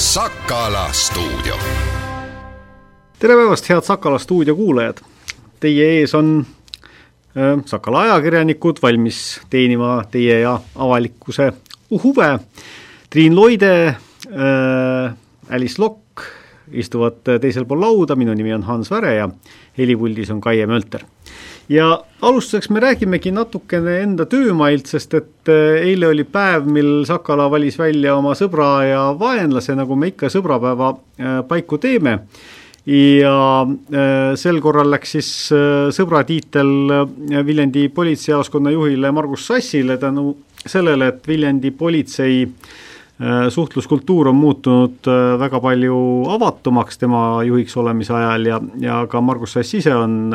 Sakala stuudio. tere päevast, head Sakala stuudio kuulajad! Teie ees on äh, Sakala ajakirjanikud valmis teenima teie ja avalikkuse huve. Triin Loide äh,, Alice Lokk istuvad teisel pool lauda, minu nimi on Hans Väre ja helipuldis on Kaie Mölter ja alustuseks me räägimegi natukene enda töömailt, sest et äh, eile oli päev, mil Sakala valis välja oma sõbra ja vaenlase, nagu me ikka sõbrapäeva äh, paiku teeme. ja äh, sel korral läks siis sõbra tiitel Viljandi politseijaoskonna juhile Margus Sassile tänu sellele, et Viljandi politsei suhtluskultuur on muutunud väga palju avatumaks tema juhiks olemise ajal ja, ja ka Margus Sass ise on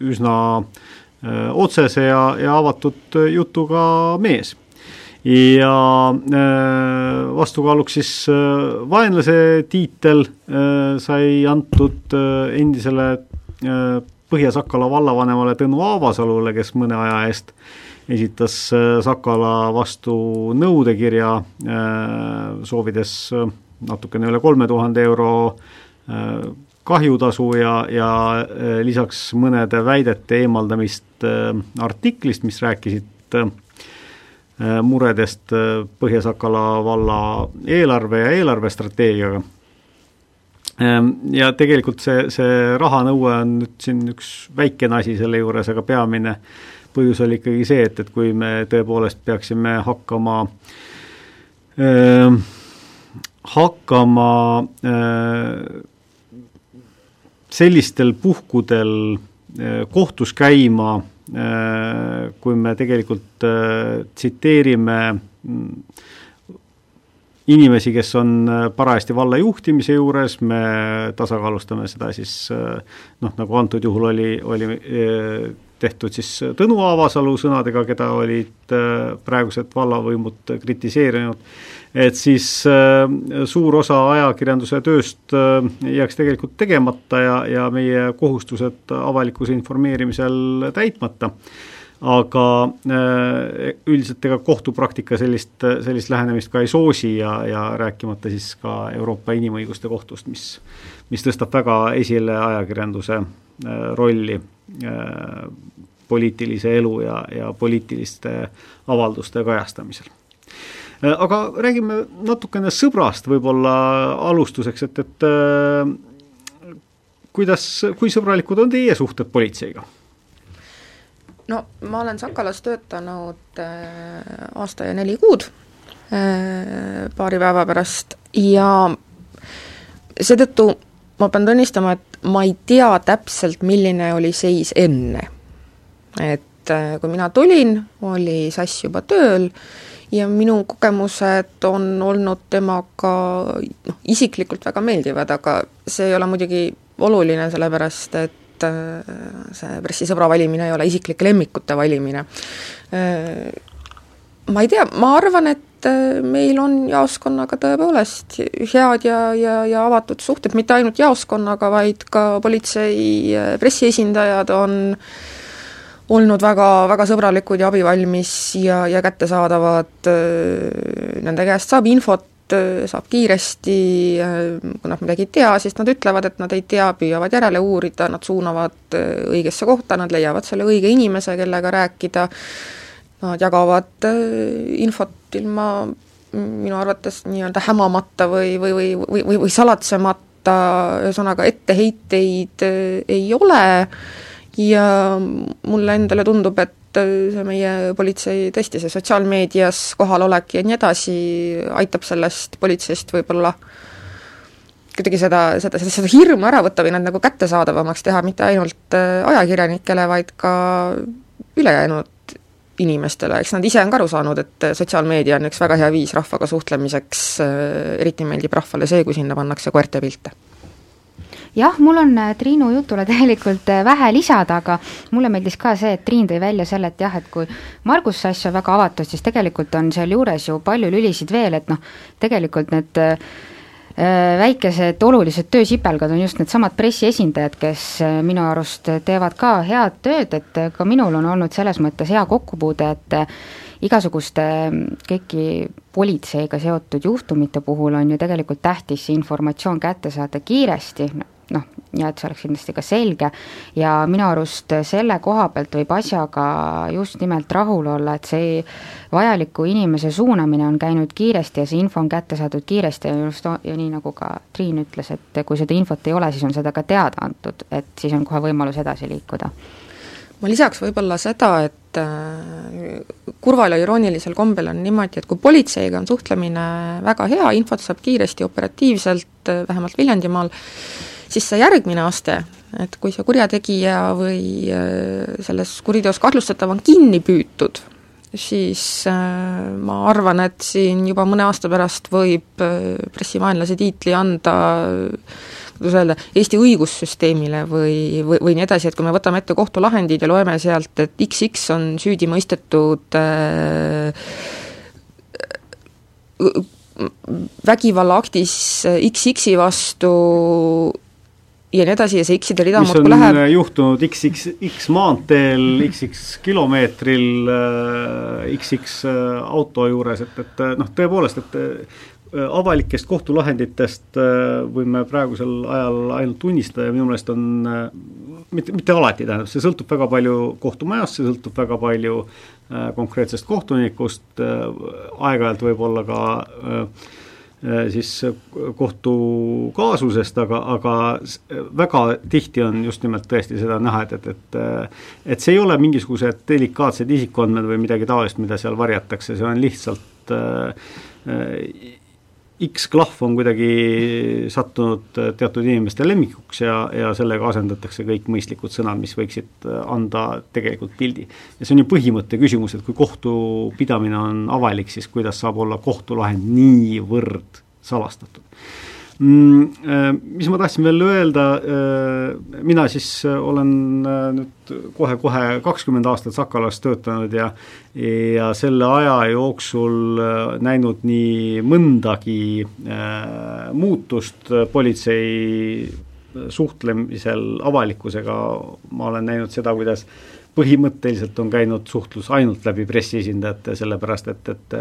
üsna öö, otsese ja, ja avatud jutuga mees. ja öö, vastukaaluks siis vaenlase tiitel sai antud endisele Põhja-Sakala vallavanemale Tõnu Aavasalule, kes mõne aja eest esitas Sakala vastu nõudekirja, soovides natukene üle kolme tuhande euro kahjutasu ja, ja äh, lisaks mõnede väidete eemaldamist äh, artiklist, mis rääkisid äh, muredest Põhja-Sakala valla eelarve ja eelarvestrateegiaga. Ähm, ja tegelikult see, see rahanõue on nüüd siin üks väikene asi selle juures, aga peamine põhjus oli ikkagi see, et, et kui me tõepoolest peaksime hakkama äh, hakkama äh, sellistel puhkudel äh, kohtus käima, äh, kui me tegelikult äh, tsiteerime mm, inimesi, kes on parajasti valla juhtimise juures, me tasakaalustame seda siis noh, nagu antud juhul oli, oli tehtud siis Tõnu Aavasalu sõnadega, keda olid praegused vallavõimud kritiseerinud et siis äh, suur osa ajakirjanduse tööst äh, jääks tegelikult tegemata ja, ja meie kohustused avalikkuse informeerimisel täitmata. Aga äh, üldiselt ega kohtupraktika sellist, sellist lähenemist ka ei soosi ja, ja rääkimata siis ka Euroopa Inimõiguste Kohtust, mis, mis tõstab väga esile ajakirjanduse rolli poliitilise elu ja, ja poliitiliste avalduste kajastamisel aga räägime natukene sõbrast võib-olla alustuseks, et, et äh, kuidas, kui sõbralikud on teie suhted politseiga? no ma olen Sakalas töötanud äh, aasta ja neli kuud paari päeva pärast ja seetõttu ma pean tunnistama, et ma ei tea täpselt, milline oli seis enne. et kui mina tulin, oli Sass juba tööl ja minu kogemused on olnud temaga noh, isiklikult väga meeldivad, aga see ei ole muidugi oluline, sellepärast et äh, see pressisõbra valimine ei ole isiklike lemmikute valimine. Äh, ma ei tea, ma arvan, et äh, meil on jaoskonnaga tõepoolest head ja, ja, ja avatud suhted, mitte ainult jaoskonnaga, vaid ka politsei pressiesindajad on äh, olnud väga, väga sõbralikud ja abivalmis ja, ja kättesaadavad, nende käest saab infot, saab kiiresti, kui nad midagi ei tea, siis nad ütlevad, et nad ei tea, püüavad järele uurida, nad suunavad õigesse kohta, nad leiavad selle õige inimese, kellega rääkida, nad jagavad infot ilma minu arvates nii-öelda hämamata või, või, või, või, või, või salatsemata, ühesõnaga etteheiteid ei ole ja mulle endale tundub, et see meie politsei tõesti, see sotsiaalmeedias kohalolek ja nii edasi aitab sellest politseist võib-olla kuidagi seda, seda, seda, seda hirmu ära võtta või nad nagu kättesaadavamaks teha mitte ainult äh, ajakirjanikele, vaid ka ülejäänud inimestele, eks nad ise on ka aru saanud, et sotsiaalmeedia on üks väga hea viis rahvaga suhtlemiseks, äh, eriti meeldib rahvale see, kui sinna pannakse koerte pilte jah, mul on äh, Triinu jutule tegelikult äh, vähe lisada, aga mulle meeldis ka see, et Triin tõi välja selle, et jah, et kui Margus Sass on väga avatud, siis tegelikult on sealjuures ju palju lülisid veel, et noh, tegelikult need äh, väikesed olulised töösipelgad on just needsamad pressiesindajad, kes minu arust teevad ka head tööd, et ka minul on olnud selles mõttes hea kokkupuude, et igasuguste KEK-i politseiga seotud juhtumite puhul on ju tegelikult tähtis see informatsioon kätte saada kiiresti, noh, ja et see oleks kindlasti ka selge, ja minu arust selle koha pealt võib asjaga just nimelt rahul olla, et see vajaliku inimese suunamine on käinud kiiresti ja see info on kätte saadud kiiresti. Ja just ja nii, nagu ka Triin ütles, et kui seda infot ei ole, siis on seda ka teada antud, et siis on kohe võimalus edasi liikuda. Ma lisaks võib-olla seda, et äh, kurval ja iroonilisel kombel on niimoodi, et kui politseiga on suhtlemine väga hea, infot saab kiiresti, operatiivselt, äh, vähemalt Viljandimaal, siis see järgmine aste, et kui see kurjategija või äh, selles kuriteos kahtlustatav on kinni püütud, siis ma arvan, et siin juba mõne aasta pärast võib pressivaenlase tiitli anda kuidas öelda, Eesti õigussüsteemile või, või, või nii edasi, et kui me võtame ette kohtulahendid ja loeme sealt, et XX on süüdi mõistetud äh, vägivallaaktis XX vastu ja nii edasi ja see X-ide rida muudkui läheb. juhtunud XXX maanteel, XX kilomeetril, XX äh, auto juures, et, et noh, tõepoolest, et Äh, avalikest kohtulahenditest äh, võime praegusel ajal ainult tunnistada ja minu meelest on äh, mitte, mitte alati, tähendab, see sõltub väga palju kohtumajast, see sõltub väga palju konkreetsest kohtunikust, aeg-ajalt võib olla ka siis kohtukaasusest, aga, aga väga tihti on just nimelt tõesti seda näha, et, et, et et see ei ole mingisugused delikaatsed isikuandmed või midagi taolist, mida seal varjatakse, see on lihtsalt äh, X-klahv on kuidagi sattunud teatud inimeste lemmikuks ja, ja sellega asendatakse kõik mõistlikud sõnad, mis võiksid anda tegelikult pildi. ja see on ju põhimõtte küsimus, et kui kohtupidamine on avalik, siis kuidas saab olla kohtulahend niivõrd salastatud äh, mis ma tahtsin veel öelda, äh, mina siis äh, olen nüüd kohe-kohe kakskümmend aastat Sakalas töötanud ja ja selle aja jooksul näinud nii mõndagi muutust politsei suhtlemisel avalikkusega, ma olen näinud seda, kuidas põhimõtteliselt on käinud suhtlus ainult läbi pressiesindajate, sellepärast et, et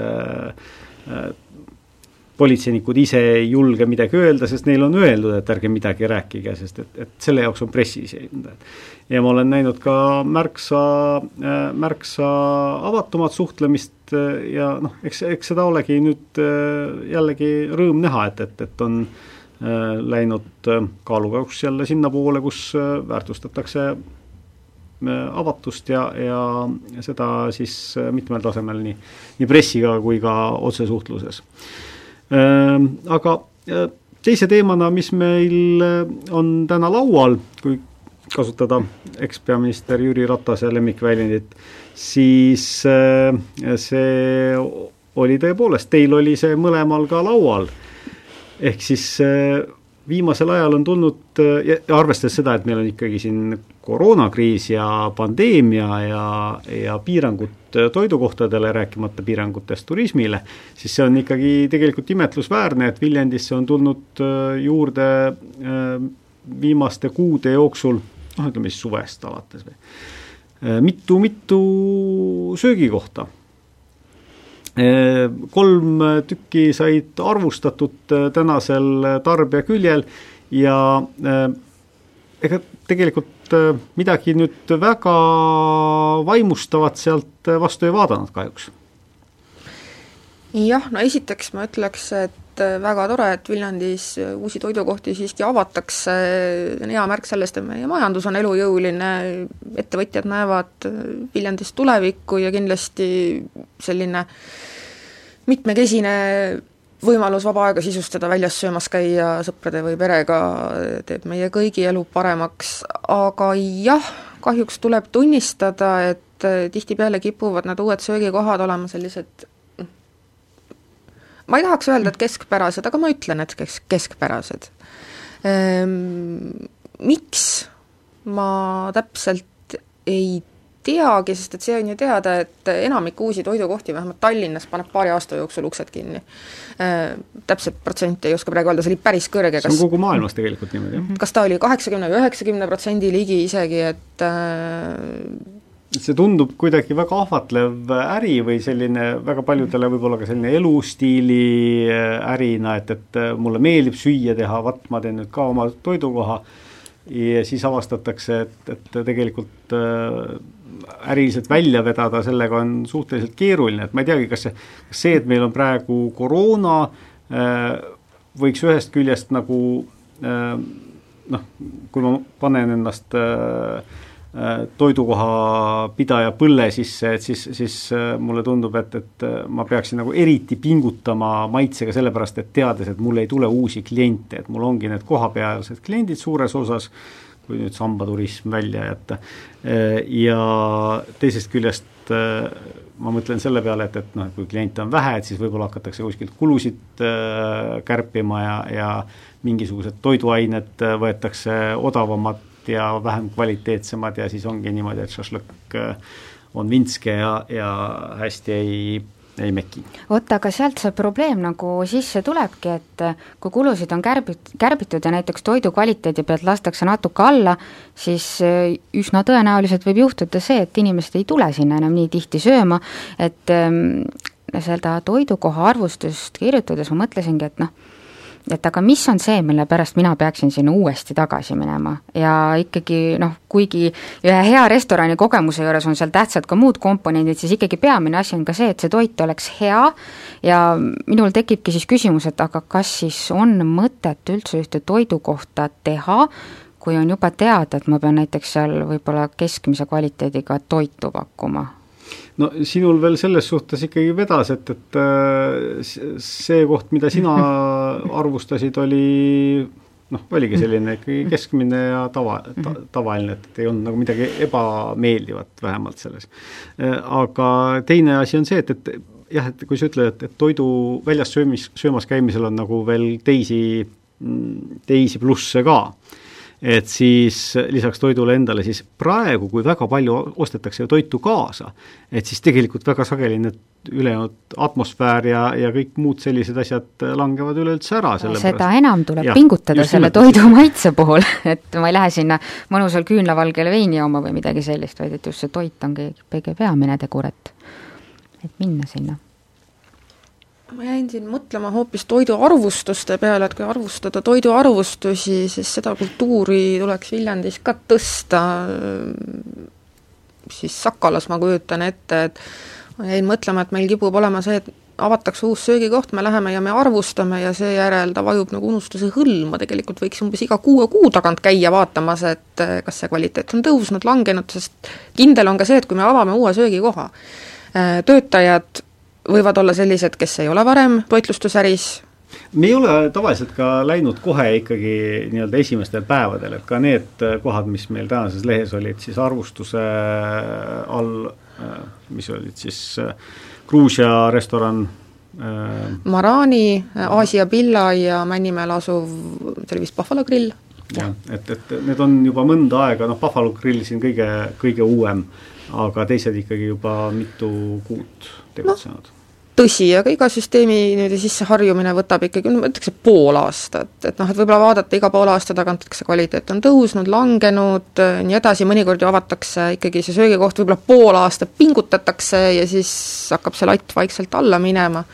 politseinikud ise ei julge midagi öelda, sest neil on öeldud, et ärge midagi rääkige, sest et, et selle jaoks on pressiesindajad. ja ma olen näinud ka märksa, äh, märksa avatumat suhtlemist äh, ja noh, eks, eks seda olegi nüüd äh, jällegi rõõm näha, et, et, et on läinud kaalukauks jälle sinnapoole, kus väärtustatakse avatust ja, ja seda siis mitmel tasemel, nii, nii pressiga kui ka otsesuhtluses aga äh, teise teemana, mis meil äh, on täna laual, kui kasutada ekspeaminister Jüri Ratase lemmikväljendit, siis äh, see oli tõepoolest, teil oli see mõlemal ka laual. ehk siis viimasel ajal on tulnud ja arvestades seda, et meil on ikkagi siin koroonakriis ja pandeemia ja, ja piirangud toidukohtadele, rääkimata piirangutest turismile, siis see on ikkagi tegelikult imetlusväärne, et Viljandisse on tulnud äh, juurde viimaste kuude jooksul, noh, ütleme siis suvest alates või, mitu-mitu äh, söögikohta kolm tükki said arvustatud tänasel tarbija küljel ja ega tegelikult midagi nüüd väga vaimustavat sealt vastu ei vaadanud kahjuks. jah, no esiteks ma ütleks, et äh, väga tore, et Viljandis uusi toidukohti siiski avatakse, see on hea märk sellest, et meie majandus on elujõuline, ettevõtjad näevad äh, Viljandis tulevikku ja kindlasti selline mitmekesine võimalus vaba aega sisustada, väljas söömas käia sõprade või perega teeb meie kõigi elu paremaks, aga jah, kahjuks tuleb tunnistada, et tihtipeale kipuvad need uued söögikohad olema sellised ma ei tahaks öelda, et keskpärased, aga ma ütlen, et kes-, keskpärased ehm,. Miks, ma täpselt ei teagi, sest et see on ju teada, et enamik uusi toidukohti, vähemalt Tallinnas, paneb paari aasta jooksul uksed kinni äh,. Täpset protsenti ei oska praegu öelda, see oli päris kõrge, kas see on kogu maailmas tegelikult niimoodi, jah? kas ta oli kaheksakümne või üheksakümne protsendi ligi isegi, et äh, see tundub kuidagi väga ahvatlev äri või selline väga paljudele võib-olla ka selline elustiili ärina, et, et mulle meeldib süüa teha, vaat ma teen nüüd ka oma toidukoha. Ja siis avastatakse, et, et tegelikult äh, äriliselt välja vedada, sellega on suhteliselt keeruline, et ma ei teagi, kas see, kas see, et meil on praegu koroona äh,, võiks ühest küljest nagu äh, noh, kui ma panen ennast äh, äh, toidukoha pidaja põlle sisse, et siis, siis äh, mulle tundub, et, et ma peaksin nagu eriti pingutama maitsega, sellepärast et teades, et mul ei tule uusi kliente, et mul ongi need kohapealsed kliendid suures osas, kui nüüd sambaturism välja jätta, ja teisest küljest ma mõtlen selle peale, et, et noh, et kui kliente on vähe, et siis võib-olla hakatakse kuskilt kulusid äh, kärpima ja, ja mingisugused toiduained äh, võetakse odavamad ja vähem kvaliteetsemad ja siis ongi niimoodi, et šašlõkk äh, on vintske ja, ja hästi ei ei meki. vot, aga sealt see probleem nagu sisse tulebki, et kui kulusid on kärbit-, kärbitud ja näiteks toidu kvaliteedi pealt lastakse natuke alla, siis üsna tõenäoliselt võib juhtuda see, et inimesed ei tule sinna enam nii tihti sööma, et ähm, seda toidukoha arvustust kirjutades ma mõtlesingi, et noh, et aga mis on see, mille pärast mina peaksin sinna uuesti tagasi minema? Ja ikkagi noh, kuigi ühe hea restorani kogemuse juures on seal tähtsad ka muud komponendid, siis ikkagi peamine asi on ka see, et see toit oleks hea. Ja minul tekibki siis küsimus, et aga kas siis on mõtet üldse ühte toidukohta teha, kui on juba teada, et ma pean näiteks seal võib-olla keskmise kvaliteediga toitu pakkuma no sinul veel selles suhtes ikkagi vedas, et, et äh, see koht, mida sina arvustasid, oli noh, oligi selline ikkagi keskmine ja tava ta,, tavaline, et ei olnud nagu midagi ebameeldivat vähemalt selles. Aga teine asi on see, et, et jah, et kui sa ütled, et, et toidu väljas söömis, söömas käimisel on nagu veel teisi, teisi plusse ka et siis lisaks toidule endale, siis praegu, kui väga palju ostetakse ju toitu kaasa, et siis tegelikult väga sageli need ülejäänud atmosfäär ja, ja kõik muud sellised asjad langevad üleüldse ära. seda enam tuleb ja, pingutada selle toidu maitse puhul, et ma ei lähe sinna mõnusal küünlavalgele veini jooma või midagi sellist, vaid et just see toit ongi kõige peamine tegur, et, et minna sinna ma jäin siin mõtlema hoopis toiduarvustuste peale, et kui arvustada toiduarvustusi, siis seda kultuuri tuleks Viljandis ka tõsta, siis Sakalas ma kujutan ette, et ma jäin mõtlema, et meil kipub olema see, et avatakse uus söögikoht, me läheme ja me arvustame ja seejärel ta vajub nagu unustuse hõlma, tegelikult võiks umbes iga kuue kuu tagant käia vaatamas, et kas see kvaliteet on tõusnud, langenud, sest kindel on ka see, et kui me avame uue söögikoha, töötajad võivad olla sellised, kes ei ole varem toitlustusäris, me ei ole tavaliselt ka läinud kohe ikkagi nii-öelda esimestel päevadel, et ka need kohad, mis meil tänases lehes olid siis arvustuse all, mis olid siis Gruusia restoran, Marani, Aasia Pilla ja Männimäel asuv, see oli vist Buffalo Grill. jah, et, et need on juba mõnda aega, noh, Buffalo Grill siin kõige, kõige uuem, aga teised ikkagi juba mitu kuud tegutsenud no tõsi, aga iga süsteemi niimoodi sisseharjumine võtab ikkagi, no ma ütleks, et pool aastat, et noh, et võib-olla vaadata iga poole aasta tagant, kas see kvaliteet on tõusnud, langenud, nii edasi, mõnikord ju avatakse ikkagi see söögikoht, võib-olla pool aastat pingutatakse ja siis hakkab see latt vaikselt alla minema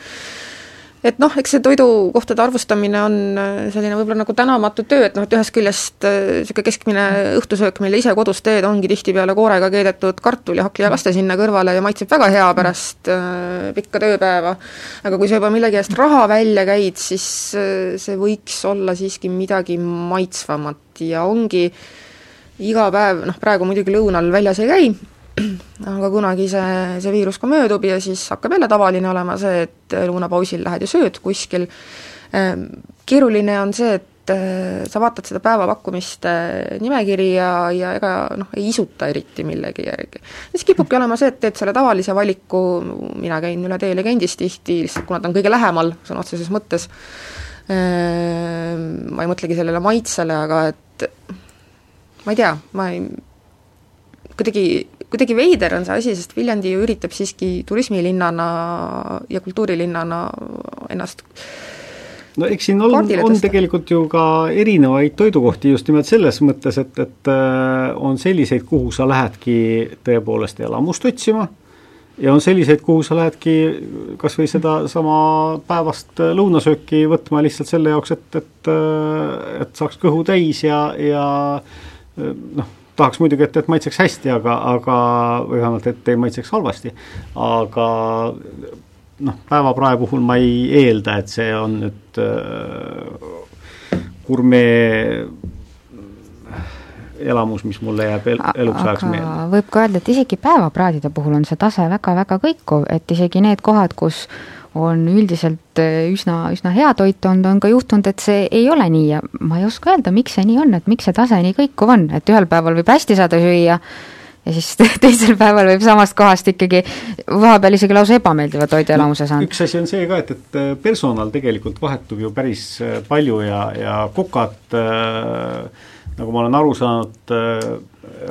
et noh, eks see toidukohtade arvustamine on äh, selline võib-olla nagu tänamatu töö, et noh, et ühest küljest niisugune äh, keskmine õhtusöök, mille ise kodus teed, ongi tihtipeale koorega keedetud kartul ja hakklihakaste sinna kõrvale ja maitseb väga hea pärast äh, pikka tööpäeva. aga kui sa juba millegi eest raha välja käid, siis äh, see võiks olla siiski midagi maitsvamat ja ongi iga päev, noh praegu muidugi lõunal väljas ei käi, aga kunagi see, see viirus ka möödub ja siis hakkab jälle tavaline olema see, et lõunapausil lähed ja sööd kuskil, ehm, keeruline on see, et eh, sa vaatad seda päevapakkumiste nimekiri ja, ja ega noh, ei isuta eriti millegi järgi. siis kipubki olema see, et teed selle tavalise valiku, mina käin üle tee legendis tihti, lihtsalt kuna ta on kõige lähemal sõna otseses mõttes, ehm, ma ei mõtlegi sellele maitsele, aga et ma ei tea, ma ei, kuidagi kuidagi veider on see asi, sest Viljandi ju üritab siiski turismilinnana ja kultuurilinnana ennast no eks siin on, on tegelikult ju ka erinevaid toidukohti just nimelt selles mõttes, et, et äh, on selliseid, kuhu sa lähedki tõepoolest elamust otsima ja on selliseid, kuhu sa lähedki kas või sedasama päevast lõunasööki võtma lihtsalt selle jaoks, et, et, äh, et saaks kõhu täis ja, ja äh, noh, tahaks muidugi, et, et maitseks hästi, aga, aga või vähemalt, et ei maitseks halvasti, aga noh, päevaprae puhul ma ei eelda, et see on nüüd äh, gurmee elamus, mis mulle jääb el eluks ajaks meelde. võib ka öelda, et isegi päevapraadide puhul on see tase väga-väga kõikuv, et isegi need kohad, kus on üldiselt äh, üsna, üsna hea toit olnud, on ka juhtunud, et see ei ole nii ja ma ei oska öelda, miks see nii on, et miks see tase nii kõikuv on, et ühel päeval võib hästi saada süüa, ja siis teisel päeval võib samast kohast ikkagi vahepeal isegi lausa ebameeldiva toiduelamuse saada. üks asi on see ka, et, et äh, personal tegelikult vahetub ju päris äh, palju ja, ja kokad nagu ma olen aru saanud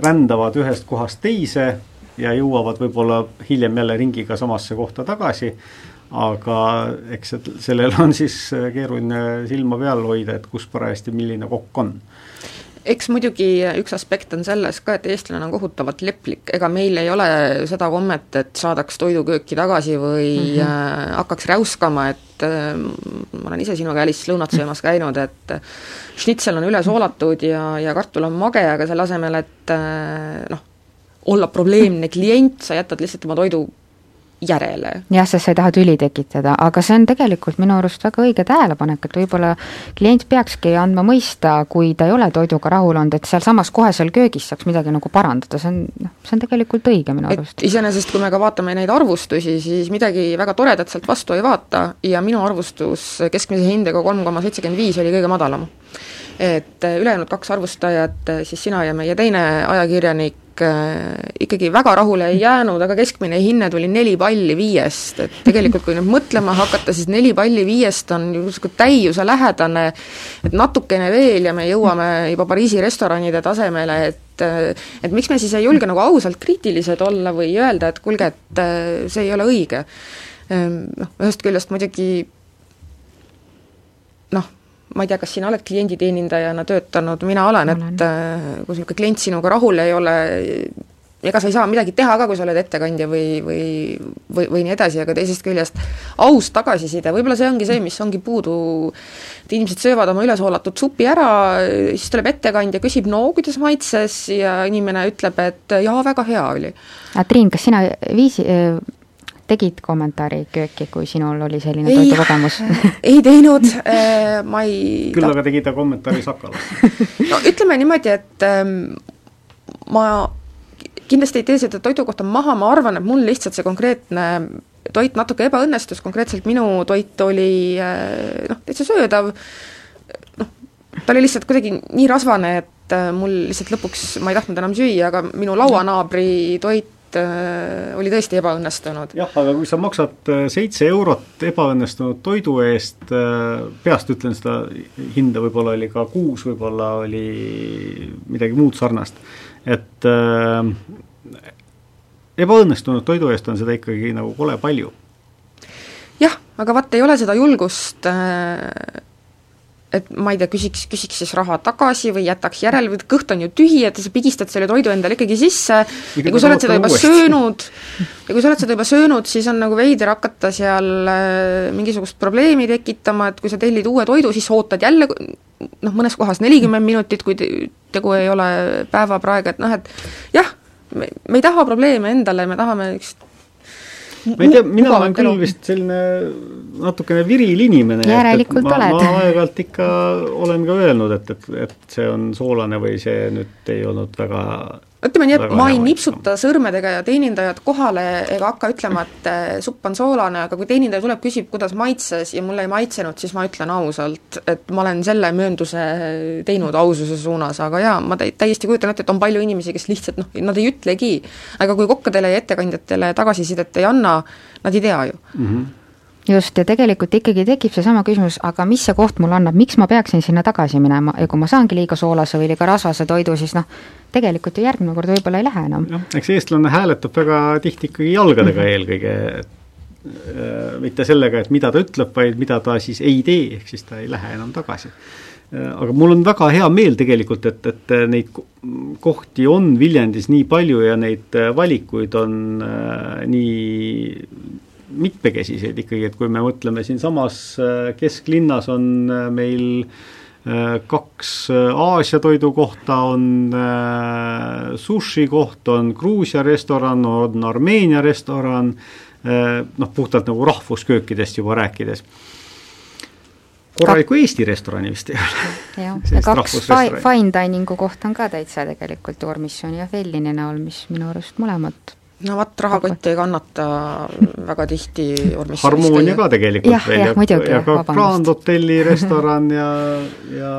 rändavad ühest kohast teise ja jõuavad võib-olla hiljem jälle ringiga samasse kohta tagasi, aga eks sellel on siis äh, keeruline silma peal hoida, et kus parajasti milline kokk on eks muidugi üks aspekt on selles ka, et eestlane on kohutavalt leplik, ega meil ei ole seda kommet, et saadaks toidukööki tagasi või mm -hmm. hakkaks räuskama, et äh, ma olen ise sinuga, Alice, lõunat söömas käinud, et šnitsel on üle soolatud ja, ja kartul on mage, aga selle asemel, et noh, olla probleemne klient, sa jätad lihtsalt oma toidu järele. jah, sest sa ei taha tüli tekitada, aga see on tegelikult minu arust väga õige tähelepanek, et võib-olla klient peakski andma mõista, kui ta ei ole toiduga rahul olnud, et sealsamas kohe seal köögis saaks midagi nagu parandada, see on, noh, see on tegelikult õige minu arust. iseenesest, kui me ka vaatame neid arvustusi, siis midagi väga toredat sealt vastu ei vaata ja minu arvustus keskmise hindega kolm koma seitsekümmend viis oli kõige madalam et ülejäänud kaks arvustajat, siis sina ja meie teine ajakirjanik, Äh, ikkagi väga rahule ei jäänud, aga keskmine hinne tuli neli palli viiest, et tegelikult kui nüüd mõtlema hakata, siis neli palli viiest on justkui täiuse lähedane, et natukene veel ja me jõuame juba Pariisi restoranide tasemele, et et miks me siis ei julge nagu ausalt kriitilised olla või öelda, et kuulge, et äh, see ei ole õige. Ehm, noh, ühest küljest muidugi ma ei tea, kas sina oled klienditeenindajana töötanud, mina olen, et äh, kui niisugune klient sinuga rahul ei ole, ega sa ei saa midagi teha ka, kui sa oled ettekandja või, või, või, või nii edasi, aga teisest küljest aus tagasiside, võib-olla see ongi see, mis ongi puudu, et inimesed söövad oma ülesoolatud supi ära, siis tuleb ettekandja, küsib, no kuidas maitses, ja inimene ütleb, et jaa, väga hea oli. Triin, kas sina viisi, tegid kommentaari kööki, kui sinul oli selline toidukogemus? ei teinud äh,, ma ei küll aga tegi ta kommentaari Sakalas no ütleme niimoodi, et ähm, ma kindlasti ei tee seda toidu kohta maha, ma arvan, et mul lihtsalt see konkreetne toit natuke ebaõnnestus, konkreetselt minu toit oli äh, noh, täitsa söödav, noh, ta oli lihtsalt kuidagi nii rasvane, et äh, mul lihtsalt lõpuks, ma ei tahtnud enam süüa, aga minu lauanaabri toit äh, oli tõesti ebaõnnestunud. jah, aga kui sa maksad äh, seitse eurot ebaõnnestunud toidu eest äh,, peast ütlen seda hinda, võib-olla oli ka kuus, võib-olla oli midagi muud sarnast, et äh, ebaõnnestunud toidu eest on seda ikkagi nagu kole palju. jah, aga vaat ei ole seda julgust äh, et ma ei tea, küsiks, küsiks siis raha tagasi või jätaks järele või kõht on ju tühi, et sa pigistad selle toidu endale ikkagi sisse ja kui sa oled seda juba uuesti. söönud, ja kui sa oled seda juba söönud, siis on nagu veider hakata seal äh, mingisugust probleemi tekitama, et kui sa tellid uue toidu, siis ootad jälle noh, mõnes kohas nelikümmend minutit, kui tegu ei ole päevapraega, et noh, et jah, me, me ei taha probleeme endale, me tahame üks ma ei tea, mina olen küll vist selline natukene viril inimene. järelikult ma, oled. ma aeg-ajalt ikka olen ka öelnud, et, et, et see on soolane või see nüüd ei olnud väga ütleme nii, et ma ei nipsuta sõrmedega ja teenindajat kohale ega hakka ütlema, et äh, supp on soolane, aga kui teenindaja tuleb, küsib, kuidas maitses ja mulle ei maitsenud, siis ma ütlen ausalt, et ma olen selle möönduse teinud aususe suunas, aga jaa, ma täiesti kujutan ette, et on palju inimesi, kes lihtsalt noh, nad ei ütlegi. aga kui kokkadele ja ettekandjatele tagasisidet ei anna, nad ei tea ju mm. -hmm just, ja tegelikult ikkagi tekib seesama küsimus, aga mis see koht mulle annab, miks ma peaksin sinna tagasi minema ja kui ma saangi liiga soolase või liiga rasvase toidu, siis noh, tegelikult ju järgmine kord võib-olla ei lähe enam. jah, eks eestlane hääletab väga tihti ikkagi jalgadega mm -hmm. eelkõige, mitte sellega, et mida ta ütleb, vaid mida ta siis ei tee, ehk siis ta ei lähe enam tagasi. aga mul on väga hea meel tegelikult, et, et neid kohti on Viljandis nii palju ja neid valikuid on äh, nii mitmekesiseid ikkagi, et kui me mõtleme siinsamas kesklinnas on meil äh, Äh, kaks äh, Aasia toidukohta, on äh, sushi koht, on Gruusia restoran, on Armeenia restoran, noh, puhtalt nagu rahvusköökidest juba rääkides korralikku Eesti restorani vist ei ole. jah, ja kaks fine dining'u kohta on ka täitsa tegelikult Ormissoni ja Fellini näol, mis minu arust mõlemad no vot, rahakott ei kannata väga tihti Harmoonia ka tegelikult ja, veel ja, ja, ja ka. Grand Hotelli restoran ja, ja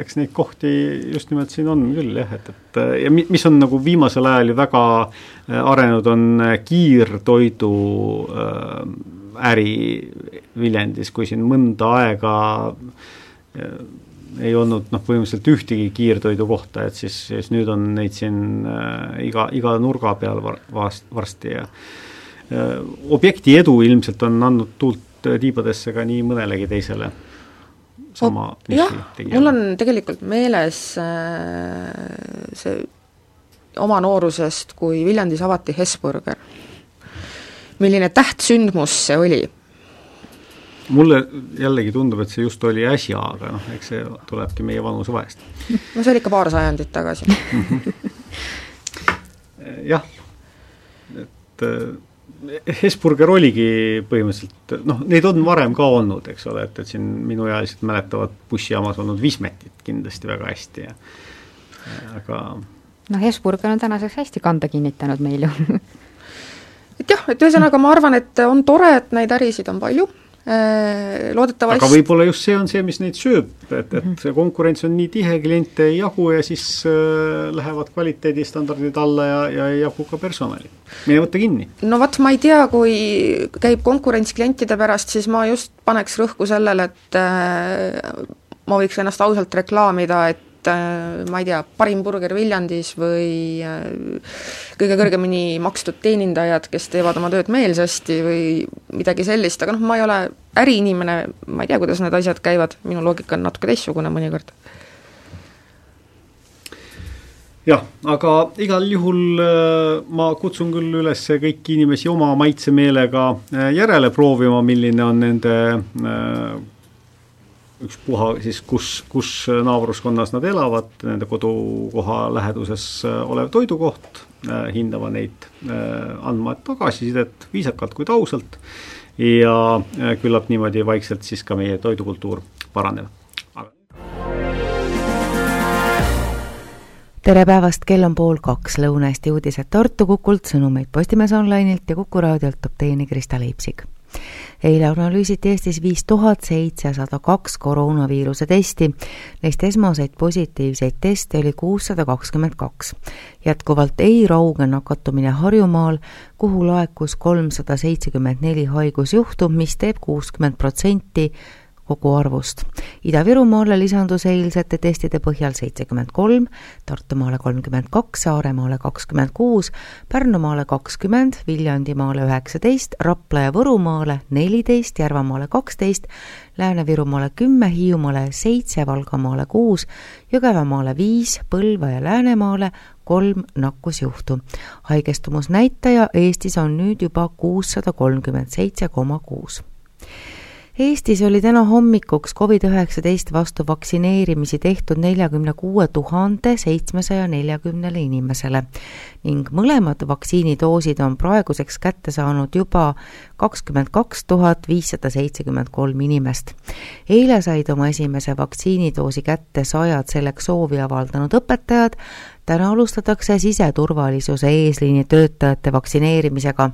eks neid kohti just nimelt siin on küll jah, et, et ja mis on nagu viimasel ajal ju väga äh, arenenud, on kiirtoidu äh, äri Viljandis, kui siin mõnda aega äh, ei olnud noh, põhimõtteliselt ühtegi kiirtoidukohta, et siis, siis nüüd on neid siin äh, iga, iga nurga peal var, vast, varsti ja äh, objekti edu ilmselt on andnud tuult tiibadesse ka nii mõnelegi teisele sama oh, jah, mul on tegelikult meeles äh, see oma noorusest, kui Viljandis avati Hesburger. milline tähtsündmus see oli mulle jällegi tundub, et see just oli äsja, aga noh, eks see tulebki meie vanuse vahest. no see oli ikka paar sajandit tagasi. Jah, et äh, Hesburger oligi põhimõtteliselt, noh, neid on varem ka olnud, eks ole, et, et siin minuealised mäletavad bussijaamas olnud Wismetit kindlasti väga hästi ja aga noh, Hesburger on tänaseks hästi kanda kinnitanud meil ju. Et jah, et ühesõnaga ma arvan, et on tore, et neid ärisid on palju loodetavasti aga võib-olla just see on see, mis neid sööb, et, et see konkurents on nii tihe, kliente ei jagu ja siis äh, lähevad kvaliteedistandardid alla ja, ja ei jagu ka personali. mine võta kinni. no vot, ma ei tea, kui käib konkurents klientide pärast, siis ma just paneks rõhku sellele, et äh, ma võiks ennast ausalt reklaamida, et Äh, ma ei tea, parim burger Viljandis või äh, kõige kõrgemini makstud teenindajad, kes teevad oma tööd meelsasti või midagi sellist, aga noh, ma ei ole äriinimene, ma ei tea, kuidas need asjad käivad, minu loogika on natuke teistsugune mõnikord. Jah, aga igal juhul äh, ma kutsun küll üles kõiki inimesi oma maitsemeelega järele proovima, milline on nende ükspuha siis, kus, kus naabruskonnas nad elavad, nende kodukoha läheduses äh, olev toidukoht, äh, hindama neid, äh, andma tagasisidet viisakalt, kuid ausalt ja küllap niimoodi vaikselt siis ka meie toidukultuur paraneb. tere päevast, kell on pool kaks, Lõuna-Eesti uudised Tartu Kukult, sõnumeid Postimees Online'ilt ja Kuku raadiolt toob teieni Krista Leipsik eile analüüsiti Eestis viis tuhat seitsesada kaks koroonaviiruse testi, neist esmaseid positiivseid teste oli kuussada kakskümmend kaks. jätkuvalt ei rauge nakatumine Harjumaal, kuhu laekus kolmsada seitsekümmend neli haigusjuhtu, mis teeb kuuskümmend protsenti koguarvust. Ida-Virumaale lisandus eilsete testide põhjal seitsekümmend kolm, Tartumaale kolmkümmend kaks, Saaremaale kakskümmend kuus, Pärnumaale kakskümmend, Viljandimaale üheksateist, Rapla ja Võrumaale neliteist, Järvamaale kaksteist, Lääne-Virumaale kümme, Hiiumaale seitse, Valgamaale kuus, Jõgevamaale viis, Põlva ja Läänemaale kolm nakkusjuhtu. haigestumusnäitaja Eestis on nüüd juba kuussada kolmkümmend seitse koma kuus Eestis oli täna hommikuks Covid-19 vastu vaktsineerimisi tehtud neljakümne kuue tuhande seitsmesaja neljakümnele inimesele ning mõlemad vaktsiinidoosid on praeguseks kätte saanud juba kakskümmend kaks tuhat viissada seitsekümmend kolm inimest. eile said oma esimese vaktsiinidoosi kätte sajad selleks soovi avaldanud õpetajad, täna alustatakse siseturvalisuse eesliini töötajate vaktsineerimisega.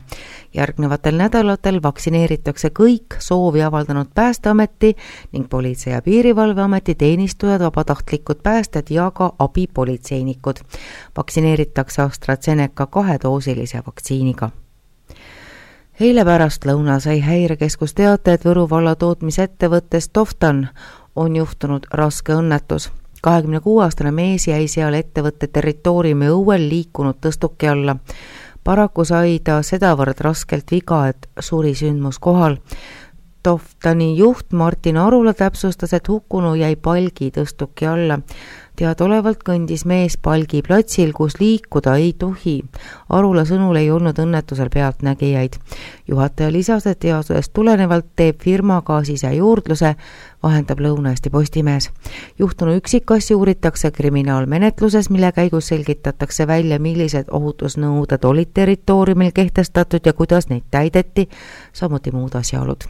järgnevatel nädalatel vaktsineeritakse kõik soovi avaldanud Päästeameti ning Politsei- ja Piirivalveameti teenistujad, vabatahtlikud päästjad ja ka abipolitseinikud. vaktsineeritakse AstraZeneca kahedoosilise vaktsiiniga eile pärastlõunal sai Häirekeskus teate, et Võru valla tootmisettevõttes Toftan on juhtunud raske õnnetus kahekümne kuue aastane mees jäi seal ettevõtte territooriumi õuel liikunud tõstuki alla. paraku sai ta sedavõrd raskelt viga, et suri sündmuskohal. Toftani juht Martin Arula täpsustas, et hukkunu jäi palgi tõstuki alla teadaolevalt kõndis mees Palgi platsil, kus liikuda ei tohi. Arula sõnul ei olnud õnnetusel pealtnägijaid. juhataja lisas, et teadusest tulenevalt teeb firma ka sisejuurdluse, vahendab Lõuna-Eesti Postimees. juhtunu üksikasju uuritakse kriminaalmenetluses, mille käigus selgitatakse välja, millised ohutusnõuded olid territooriumil kehtestatud ja kuidas neid täideti, samuti muud asjaolud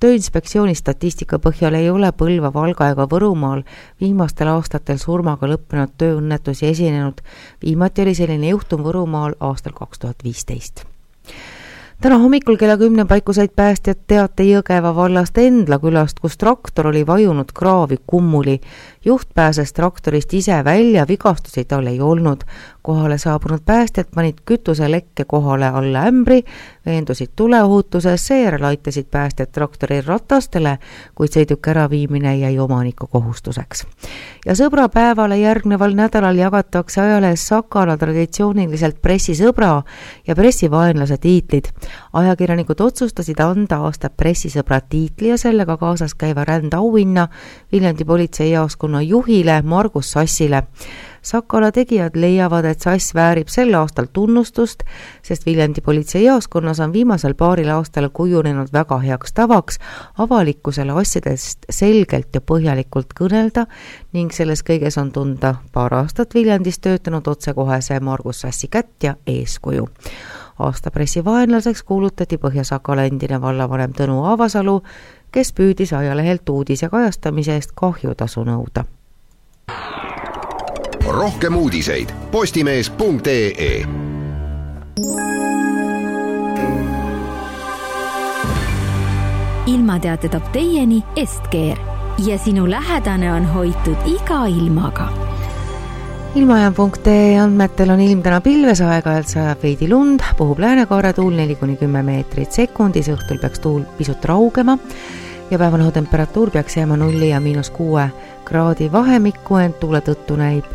tööinspektsiooni statistika põhjal ei ole Põlva, Valga ega Võrumaal viimastel aastatel surmaga lõppenud tööõnnetusi esinenud. viimati oli selline juhtum Võrumaal aastal kaks tuhat viisteist täna hommikul kella kümne paiku said päästjad teate Jõgeva vallast Endla külast, kus traktor oli vajunud kraavi kummuli. Juht pääses traktorist ise välja, vigastusi tal ei olnud kohale saabunud päästjad panid kütuselekke kohale alla ämbri, veendusid tuleohutuses, seejärel aitasid päästjad traktori ratastele, kuid sõiduki äraviimine jäi omaniku kohustuseks. ja sõbrapäevale järgneval nädalal jagatakse ajalehes Sakala traditsiooniliselt pressisõbra ja pressivaenlase tiitlid. Ajakirjanikud otsustasid anda aasta pressisõbra tiitli ja sellega kaasas käiva rändauhinna Viljandi politseijaoskonna juhile Margus Sassile. Sakala tegijad leiavad, et Sass väärib sel aastal tunnustust, sest Viljandi politseijaoskonnas on viimasel paaril aastal kujunenud väga heaks tavaks avalikkusele asjadest selgelt ja põhjalikult kõnelda ning selles kõiges on tunda paar aastat Viljandis töötanud otsekohese Margus Sassi kätt ja eeskuju aasta pressivaenlaseks kuulutati Põhja-Sakala endine vallavanem Tõnu Aavasalu, kes püüdis ajalehelt uudise kajastamise eest kahjutasu nõuda. Rohkem uudiseid postimees.ee ilmateate toob teieni Estkeer ja sinu lähedane on hoitud iga ilmaga ilmajaam.ee andmetel on ilm täna pilves, aeg-ajalt sajab veidi lund, puhub läänekaare tuul neli kuni kümme meetrit sekundis, õhtul peaks tuul pisut raugema ja päevane õhutemperatuur peaks jääma nulli ja miinus kuue kraadi vahemikku, ent tuule tõttu näib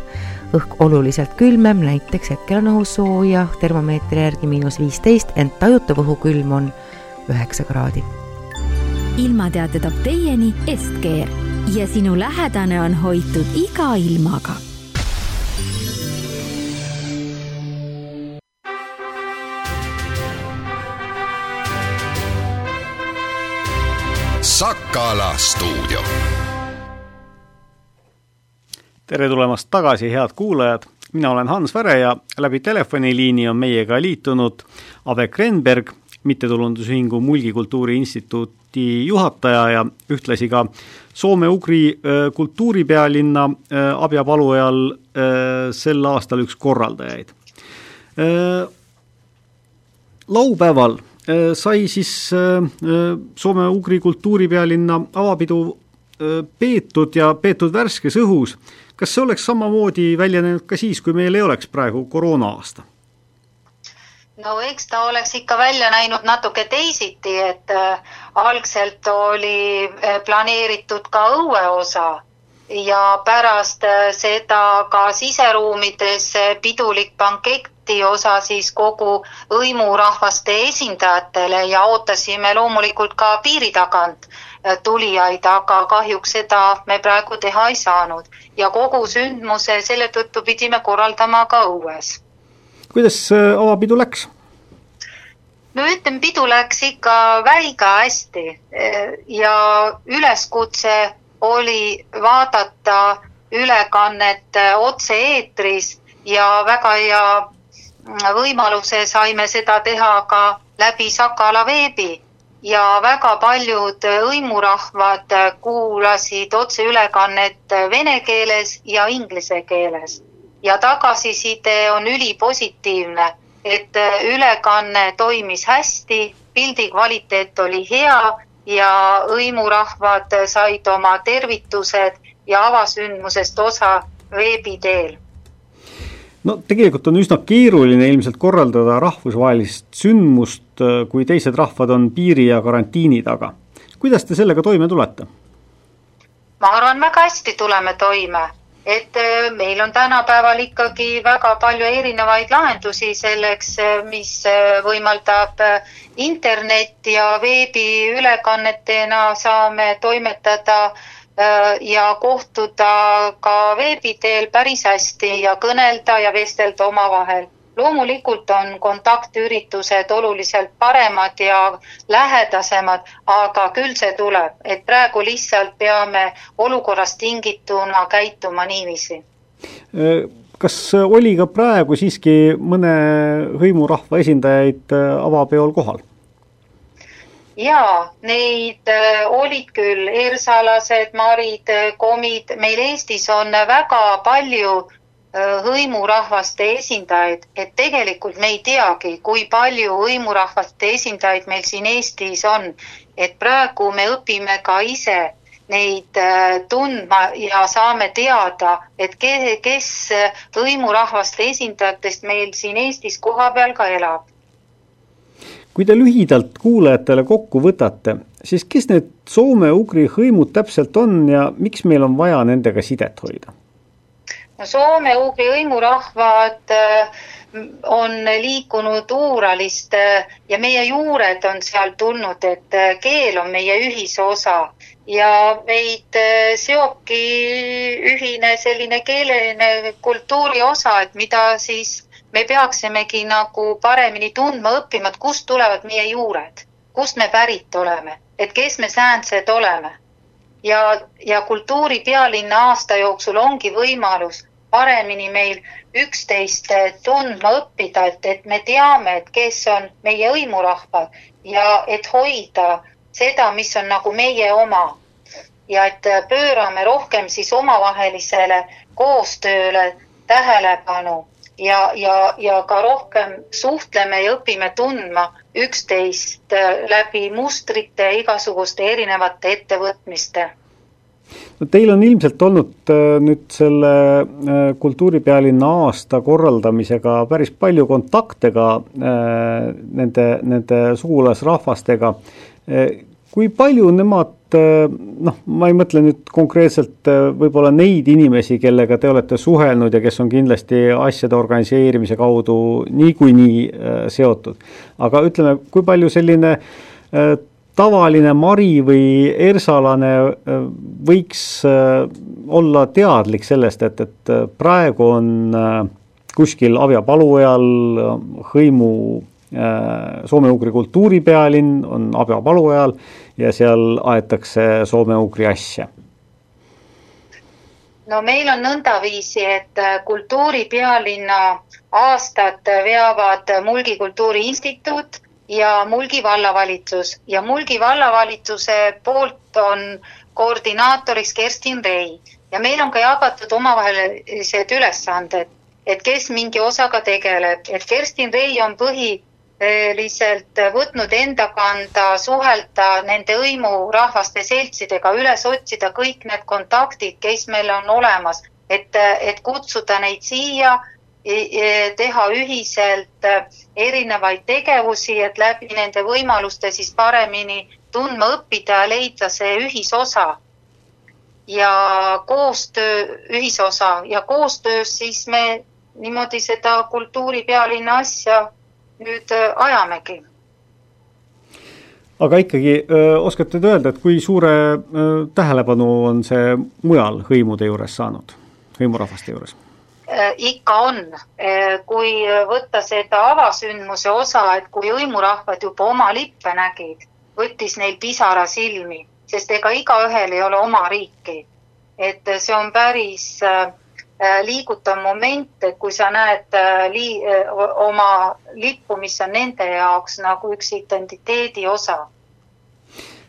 õhk oluliselt külmem, näiteks hetkel on õhus sooja termomeetri järgi miinus viisteist, ent tajutav õhukülm on üheksa kraadi. ilmateate toob teieni Estkeer ja sinu lähedane on hoitud iga ilmaga Sakala stuudio tere tulemast tagasi, head kuulajad, mina olen Hans Väre ja läbi telefoniliini on meiega liitunud Ave Krenberg, mittetulundusühingu Mulgikultuuri Instituuti juhataja ja ühtlasi ka soome-ugri kultuuripealinna Abja Palujal sel aastal üks korraldajaid. laupäeval sai siis soome-ugri kultuuripealinna avapidu peetud ja peetud värskes õhus kas see oleks samamoodi väljenenud ka siis, kui meil ei oleks praegu koroona-aasta? no eks ta oleks ikka välja näinud natuke teisiti, et äh, algselt oli äh, planeeritud ka õueosa ja pärast äh, seda ka siseruumides pidulik banketi osa siis kogu hõimurahvaste esindajatele ja ootasime loomulikult ka piiri tagant tulijaid, aga kahjuks seda me praegu teha ei saanud ja kogu sündmuse selle tõttu pidime korraldama ka õues. kuidas äh, avapidu läks? no ütleme, pidu läks ikka väga hästi äh, ja üleskutse oli vaadata ülekannet äh, otse-eetris ja väga hea võimaluse saime seda teha ka läbi Sakala veebi. Ja väga paljud hõimurahvad kuulasid otseülekannet vene keeles ja inglise keeles. Ja tagasiside on ülipositiivne, et ülekanne toimis hästi, pildi kvaliteet oli hea ja hõimurahvad said oma tervitused ja avasündmusest osa veebi teel no tegelikult on üsna keeruline ilmselt korraldada rahvusvahelist sündmust, äh, kui teised rahvad on piiri ja karantiini taga. kuidas te sellega toime tulete? ma arvan, väga hästi tuleme toime. et äh, meil on tänapäeval ikkagi väga palju erinevaid lahendusi selleks, äh, mis äh, võimaldab internet ja veebiülekannetena saame toimetada ja kohtuda ka veebi teel päris hästi ja kõnelda ja vestelda omavahel loomulikult on kontaktüritused oluliselt paremad ja lähedasemad, aga küll see tuleb, et praegu lihtsalt peame olukorrast tingituna käituma niiviisi. kas oli ka praegu siiski mõne hõimurahva esindajaid avapeol kohal? Jaa, neid äh, olid küll ersalased, marid, komid, meil Eestis on väga palju Äh, hõimurahvaste esindajaid, et tegelikult me ei teagi, kui palju hõimurahvaste esindajaid meil siin Eestis on. et praegu me õpime ka ise neid äh, tundma ja saame teada, et ke, kes hõimurahvaste esindajatest meil siin Eestis kohapeal ka elab. Kui te lühidalt kuulajatele kokku võtate, siis kes need soome-ugri hõimud täpselt on ja miks meil on vaja nendega sidet hoida? soome-ugri hõimurahvad äh, on liikunud Uuralist ja meie juured on sealt tulnud, et äh, keel on meie ühisosa ja meid äh, seobki ühine selline keeleline kultuuri osa, et mida siis me peaksimegi nagu paremini tundma õppima, et kust tulevad meie juured, kust me pärit oleme, et kes me säänsed oleme ja, ja kultuuripealinna aasta jooksul ongi võimalus paremini meil üksteist tundma õppida, et, et me teame, et kes on meie hõimurahvad ja et hoida seda, mis on nagu meie oma. ja et pöörame rohkem siis omavahelisele koostööle tähelepanu ja, ja, ja ka rohkem suhtleme ja õpime tundma üksteist läbi mustrite, igasuguste erinevate ettevõtmiste no teil on ilmselt olnud äh, nüüd selle äh, kultuuripealinna aasta korraldamisega päris palju kontakte ka äh, nende, nende sugulasrahvastega. kui palju nemad, noh, ma ei mõtle nüüd konkreetselt võib-olla neid inimesi, kellega te olete suhelnud ja kes on kindlasti asjade organiseerimise kaudu niikuinii seotud, aga ütleme, kui palju selline tavaline mari või ersalane äh, võiks äh, olla teadlik sellest, et, et äh, praegu on kuskil Avja palujal hõimu soome-ugri kultuuripealinn on Abja palujal ja seal aetakse soome-ugri asja. No meil on nõndaviisi, et kultuuripealinna aastat veavad Mulgi Kultuuri Instituut ja Mulgi vallavalitsus. Ja Mulgi vallavalitsuse poolt on koordinaatoriks Kerstin Rei. Ja meil on ka jagatud omavahelised ülesanded, et kes mingi osaga tegeleb, et Kerstin Rei on põhiliselt võtnud enda kanda suhelda nende hõimurahvaste seltsidega, üles otsida kõik need kontaktid, kes meil on olemas, et, et kutsuda neid siia teha ühiselt äh, erinevaid tegevusi, et läbi nende võimaluste siis paremini tundma õppida ja leida see ühisosa. ja koostöö, ühisosa ja koostöös siis me niimoodi seda kultuuripealinna asja nüüd äh, ajamegi aga ikkagi öö, oskate te öelda, et kui suure öö, tähelepanu on see mujal hõimude juures saanud, hõimurahvaste juures? Äh, ikka on, äh, kui võtta seda avasündmuse osa, et kui hõimurahvad juba oma lippe nägid, võttis neil pisara silmi, sest ega igaühel ei ole oma riiki. et see on päris äh, liigutav moment, et kui sa näed lii, oma lippu, mis on nende jaoks nagu üks identiteedi osa.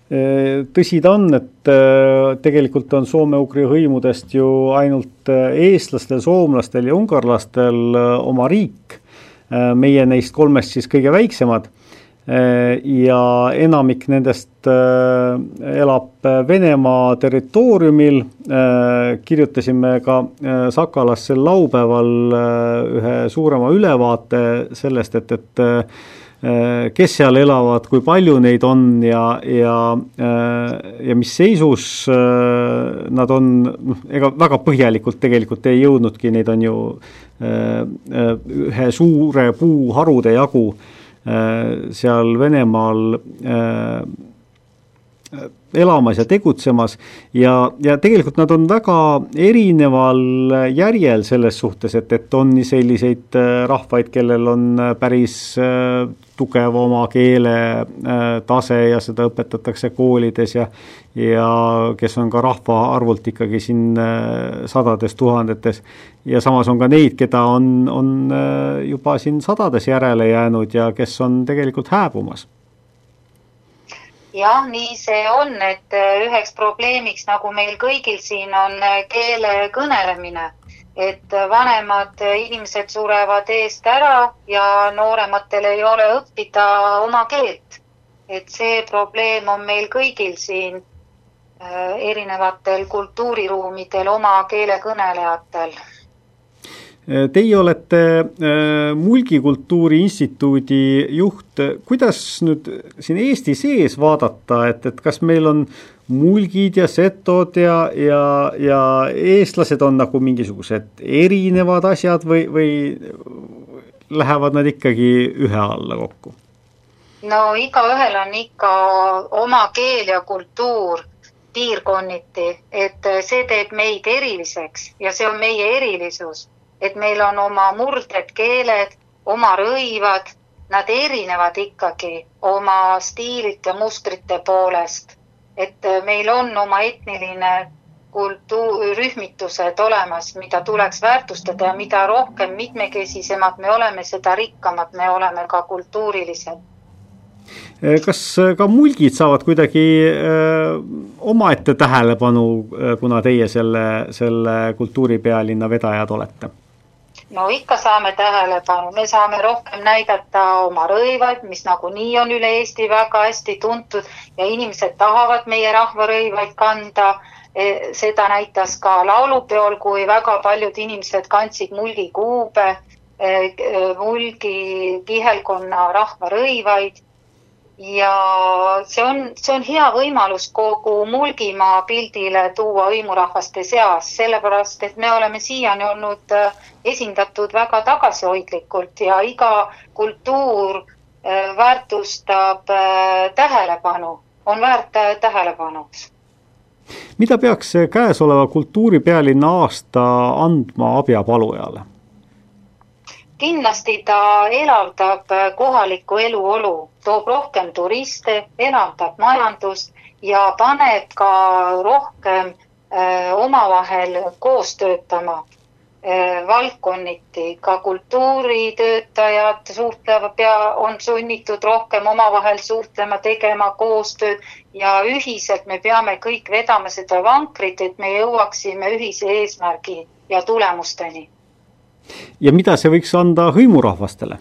Tõsi ta on, et äh, tegelikult on soome-ugri hõimudest ju ainult äh, eestlastel, soomlastel ja ungarlastel äh, oma riik, meie neist kolmest siis kõige väiksemad ja enamik nendest elab Venemaa territooriumil, kirjutasime ka Sakalas sel laupäeval ühe suurema ülevaate sellest, et, et kes seal elavad, kui palju neid on ja, ja, ja mis seisus nad on, noh, ega väga põhjalikult tegelikult ei jõudnudki, neid on ju ühe suure puuharude jagu seal Venemaal elamas ja tegutsemas ja, ja tegelikult nad on väga erineval järjel selles suhtes, et, et on selliseid äh, rahvaid, kellel on äh, päris äh, tugev oma keele tase ja seda õpetatakse koolides ja ja kes on ka rahvaarvult ikkagi siin sadades tuhandetes. ja samas on ka neid, keda on, on juba siin sadades järele jäänud ja kes on tegelikult hääbumas jah, nii see on, et äh, üheks probleemiks, nagu meil kõigil siin on äh, keele kõnelemine, et äh, vanemad inimesed surevad eest ära ja noorematel ei ole õppida oma keelt. et see probleem on meil kõigil siin erinevatel kultuuriruumidel oma keele kõnelejatel Teie olete äh, Mulgikultuuri Instituudi juht, kuidas nüüd siin Eesti sees vaadata, et, et kas meil on mulgid ja setod ja, ja, ja eestlased on nagu mingisugused erinevad asjad või, või lähevad nad ikkagi ühe alla kokku? no igaühel on ikka oma keel ja kultuur piirkonniti, et see teeb meid eriliseks ja see on meie erilisus et meil on oma murded keeled, oma rõivad, nad erinevad ikkagi oma stiililt ja mustrite poolest. Et äh, meil on oma etniline kultuur, rühmitused olemas, mida tuleks väärtustada ja mida rohkem mitmekesisemad me oleme, seda rikkamad me oleme ka kultuuriliselt äh, kas äh, ka mulgid saavad kuidagi öö, omaette tähelepanu, kuna teie selle, selle kultuuripealinna vedajad olete? No ikka saame tähelepanu, me saame rohkem näidata oma rõivaid, mis nagunii on üle Eesti väga hästi tuntud ja inimesed tahavad meie rahvarõivaid kanda. E, seda näitas ka laulupeol, kui väga paljud inimesed kandsid mulgikuube, e, mulgi kihelkonna rahvarõivaid ja see on, see on hea võimalus kogu Mulgimaa pildile tuua hõimurahvaste seas, sellepärast et me oleme siiani olnud äh, esindatud väga tagasihoidlikult ja iga kultuur äh, väärtustab äh, tähelepanu, on väärt tähelepanuks. mida peaks käesoleva kultuuripealinna aasta andma abjapalujale? Kindlasti ta elavdab kohalikku eluolu, toob rohkem turiste, elavdab majandust ja paneb ka rohkem äh, omavahel koos töötama äh, valdkonniti, ka kultuuritöötajad suhtlevad, pea, on sunnitud rohkem omavahel suhtlema, tegema koostööd ja ühiselt me peame kõik vedama seda vankrit, et me jõuaksime ühise eesmärgi ja tulemusteni ja mida see võiks anda hõimurahvastele?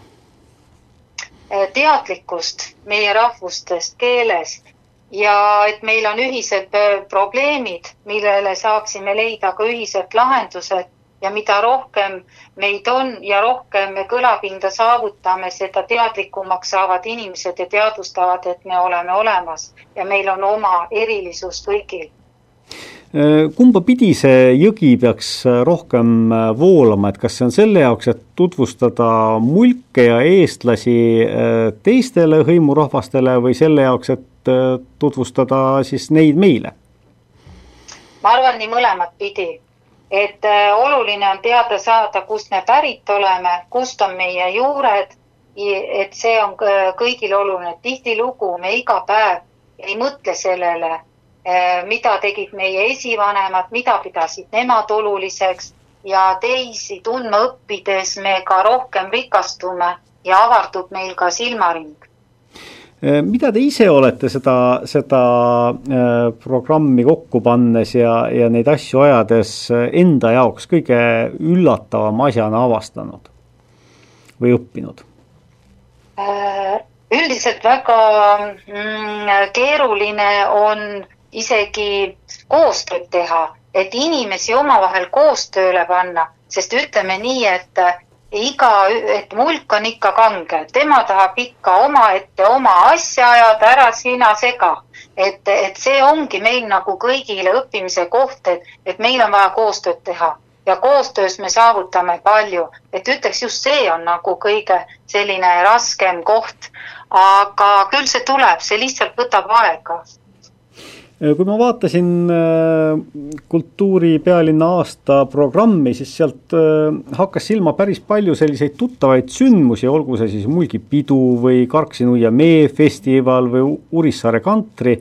Äh, teadlikkust meie rahvustest, keelest ja et meil on ühised äh, probleemid, millele saaksime leida ka ühised lahendused ja mida rohkem meid on ja rohkem me kõlapinda saavutame, seda teadlikumaks saavad inimesed ja teadvustavad, et me oleme olemas ja meil on oma erilisus kõigil kumba pidi see jõgi peaks äh, rohkem äh, voolama, et kas see on selle jaoks, et tutvustada mulke ja eestlasi teistele hõimurahvastele või selle jaoks, et tutvustada siis neid meile? ma arvan nii mõlemat pidi, et oluline on teada saada, kust me pärit oleme, kust on meie juured. et see on kõigil oluline, tihtilugu me iga päev ei mõtle sellele mida tegid meie esivanemad, mida pidasid nemad oluliseks ja teisi tundma õppides me ka rohkem rikastume ja avardub meil ka silmaring eh, mida te ise olete seda, seda äh, programmi kokku pannes ja, ja neid asju ajades enda jaoks kõige üllatavama asjana avastanud või õppinud? üldiselt väga mm, keeruline on isegi koostööd teha, et inimesi omavahel koostööle panna, sest ütleme nii, et iga, et mulk on ikka kange, tema tahab ikka omaette oma asja ajada, ära sina sega. et, et see ongi meil nagu kõigile õppimise koht, et, et meil on vaja koostööd teha. Ja koostöös me saavutame palju, et ütleks just see on nagu kõige selline raskem koht. aga küll see tuleb, see lihtsalt võtab aega kui ma vaatasin äh, kultuuripealinna aasta programmi, siis sealt äh, hakkas silma päris palju selliseid tuttavaid sündmusi, olgu see siis Mulgipidu või Karksi-Nuia meefestival või Urissaare kantri.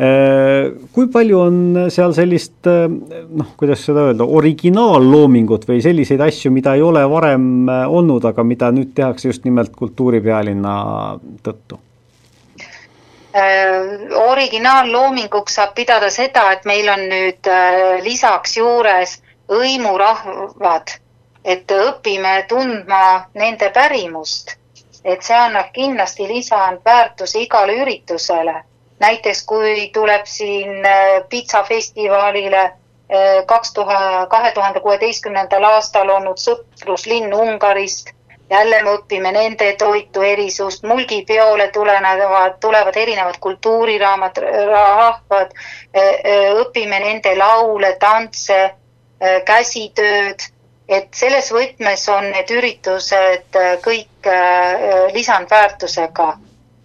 kui palju on seal sellist noh, kuidas seda öelda, originaalloomingut või selliseid asju, mida ei ole varem olnud, aga mida nüüd tehakse just nimelt kultuuripealinna tõttu? Äh, originaalloominguks saab pidada seda, et meil on nüüd äh, lisaks juures hõimurahvad, et õpime tundma nende pärimust. et see annab kindlasti lisandväärtuse igale üritusele. näiteks kui tuleb siin äh, pitsafestivalile kaks tuhat, kahe tuhande kuueteistkümnendal aastal olnud sõpruslinn Ungarist jälle me õpime nende toitu erisust, mulgipeole tulenevad, tulevad erinevad kultuuriraamat, rahvad, õpime nende laule, tantse, käsitööd, et selles võtmes on need üritused kõik lisandväärtusega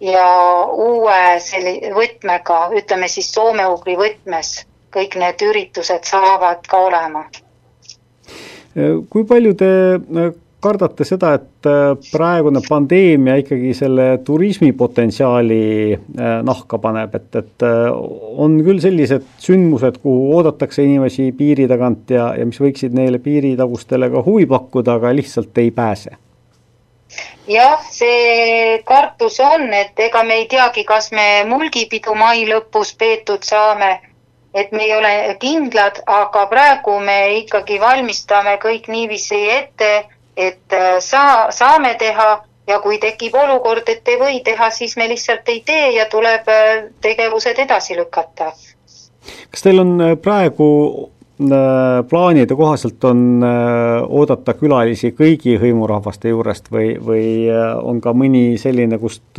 ja uue selli-, võtmega, ütleme siis soome-ugri võtmes, kõik need üritused saavad ka olema. kui palju te kardate seda, et äh, praegune pandeemia ikkagi selle turismipotentsiaali äh, nahka paneb, et, et äh, on küll sellised sündmused, kuhu oodatakse inimesi piiri tagant ja, ja mis võiksid neile piiritagustele ka huvi pakkuda, aga lihtsalt ei pääse? jah, see kartus on, et ega me ei teagi, kas me mulgipidu mai lõpus peetud saame et me ei ole kindlad, aga praegu me ikkagi valmistame kõik niiviisi ette et äh, saa, saame teha ja kui tekib olukord, et ei või teha, siis me lihtsalt ei tee ja tuleb äh, tegevused edasi lükata. kas teil on äh, praegu plaanide kohaselt on oodata külalisi kõigi hõimurahvaste juurest või, või on ka mõni selline, kust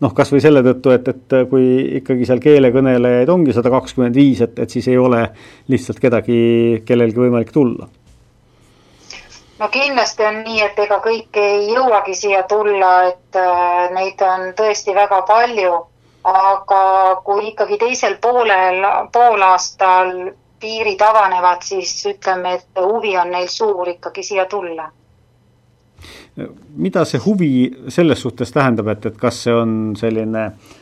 noh, kas või selle tõttu, et, et kui ikkagi seal keelekõnelejaid ongi sada kakskümmend viis, et, et siis ei ole lihtsalt kedagi, kellelgi võimalik tulla no kindlasti on nii, et ega kõik ei jõuagi siia tulla, et äh, neid on tõesti väga palju. aga kui ikkagi teisel poolel, poolaastal piirid avanevad, siis ütleme, et huvi on neil suur ikkagi siia tulla. mida see huvi selles suhtes tähendab, et, et kas see on selline äh,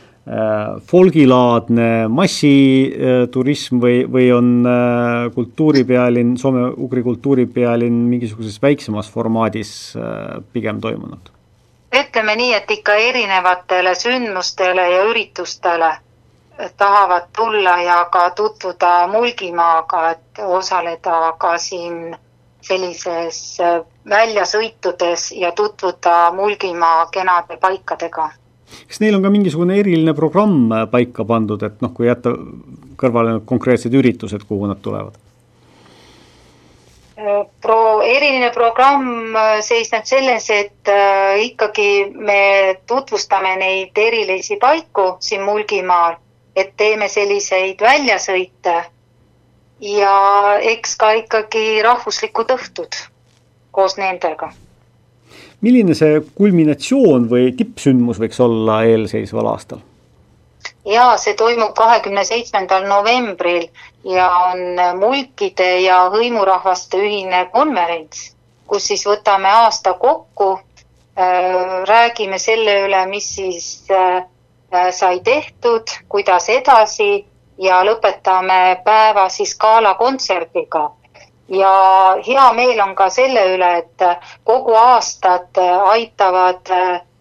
folgilaadne massiturism või, või on äh, kultuuripealinn, soome-ugri kultuuripealinn mingisuguses väiksemas formaadis äh, pigem toimunud? ütleme nii, et ikka erinevatele sündmustele ja üritustele tahavad tulla ja ka tutvuda Mulgimaaga, et osaleda ka siin sellises väljasõitudes ja tutvuda Mulgimaa kenade paikadega kas neil on ka mingisugune eriline programm paika pandud, et noh, kui jätta kõrvale konkreetsed üritused, kuhu nad tulevad? Pro-, eriline programm seisneb selles, et äh, ikkagi me tutvustame neid erilisi paiku siin Mulgimaal, et teeme selliseid väljasõite ja eks ka ikkagi rahvuslikud õhtud koos nendega milline see kulminatsioon või tippsündmus võiks olla eelseisval aastal? ja see toimub kahekümne seitsmendal novembril ja on mulkide ja hõimurahvaste ühine konverents, kus siis võtame aasta kokku äh,, räägime selle üle, mis siis äh, sai tehtud, kuidas edasi ja lõpetame päeva siis galakontserdiga ja hea meel on ka selle üle, et kogu aastat aitavad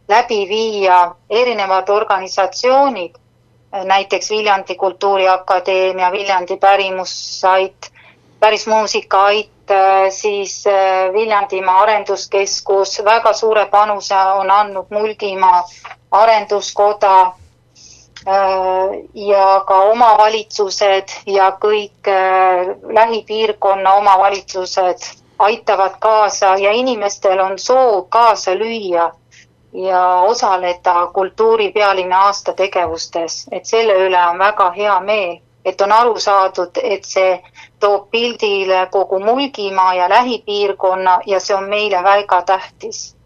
läbi viia erinevad organisatsioonid, näiteks Viljandi Kultuuriakadeemia, Viljandi Pärimussait, Pärismuusikaait, siis Viljandimaa Arenduskeskus, väga suure panuse on andnud Mulgimaa Arenduskoda. Äh, ja ka omavalitsused ja kõik äh, lähipiirkonna omavalitsused aitavad kaasa ja inimestel on soov kaasa lüüa ja osaleda kultuuripealinna aasta tegevustes, et selle üle on väga hea meel, et on aru saadud, et see toob pildile kogu Mulgimaa ja lähipiirkonna ja see on meile väga tähtis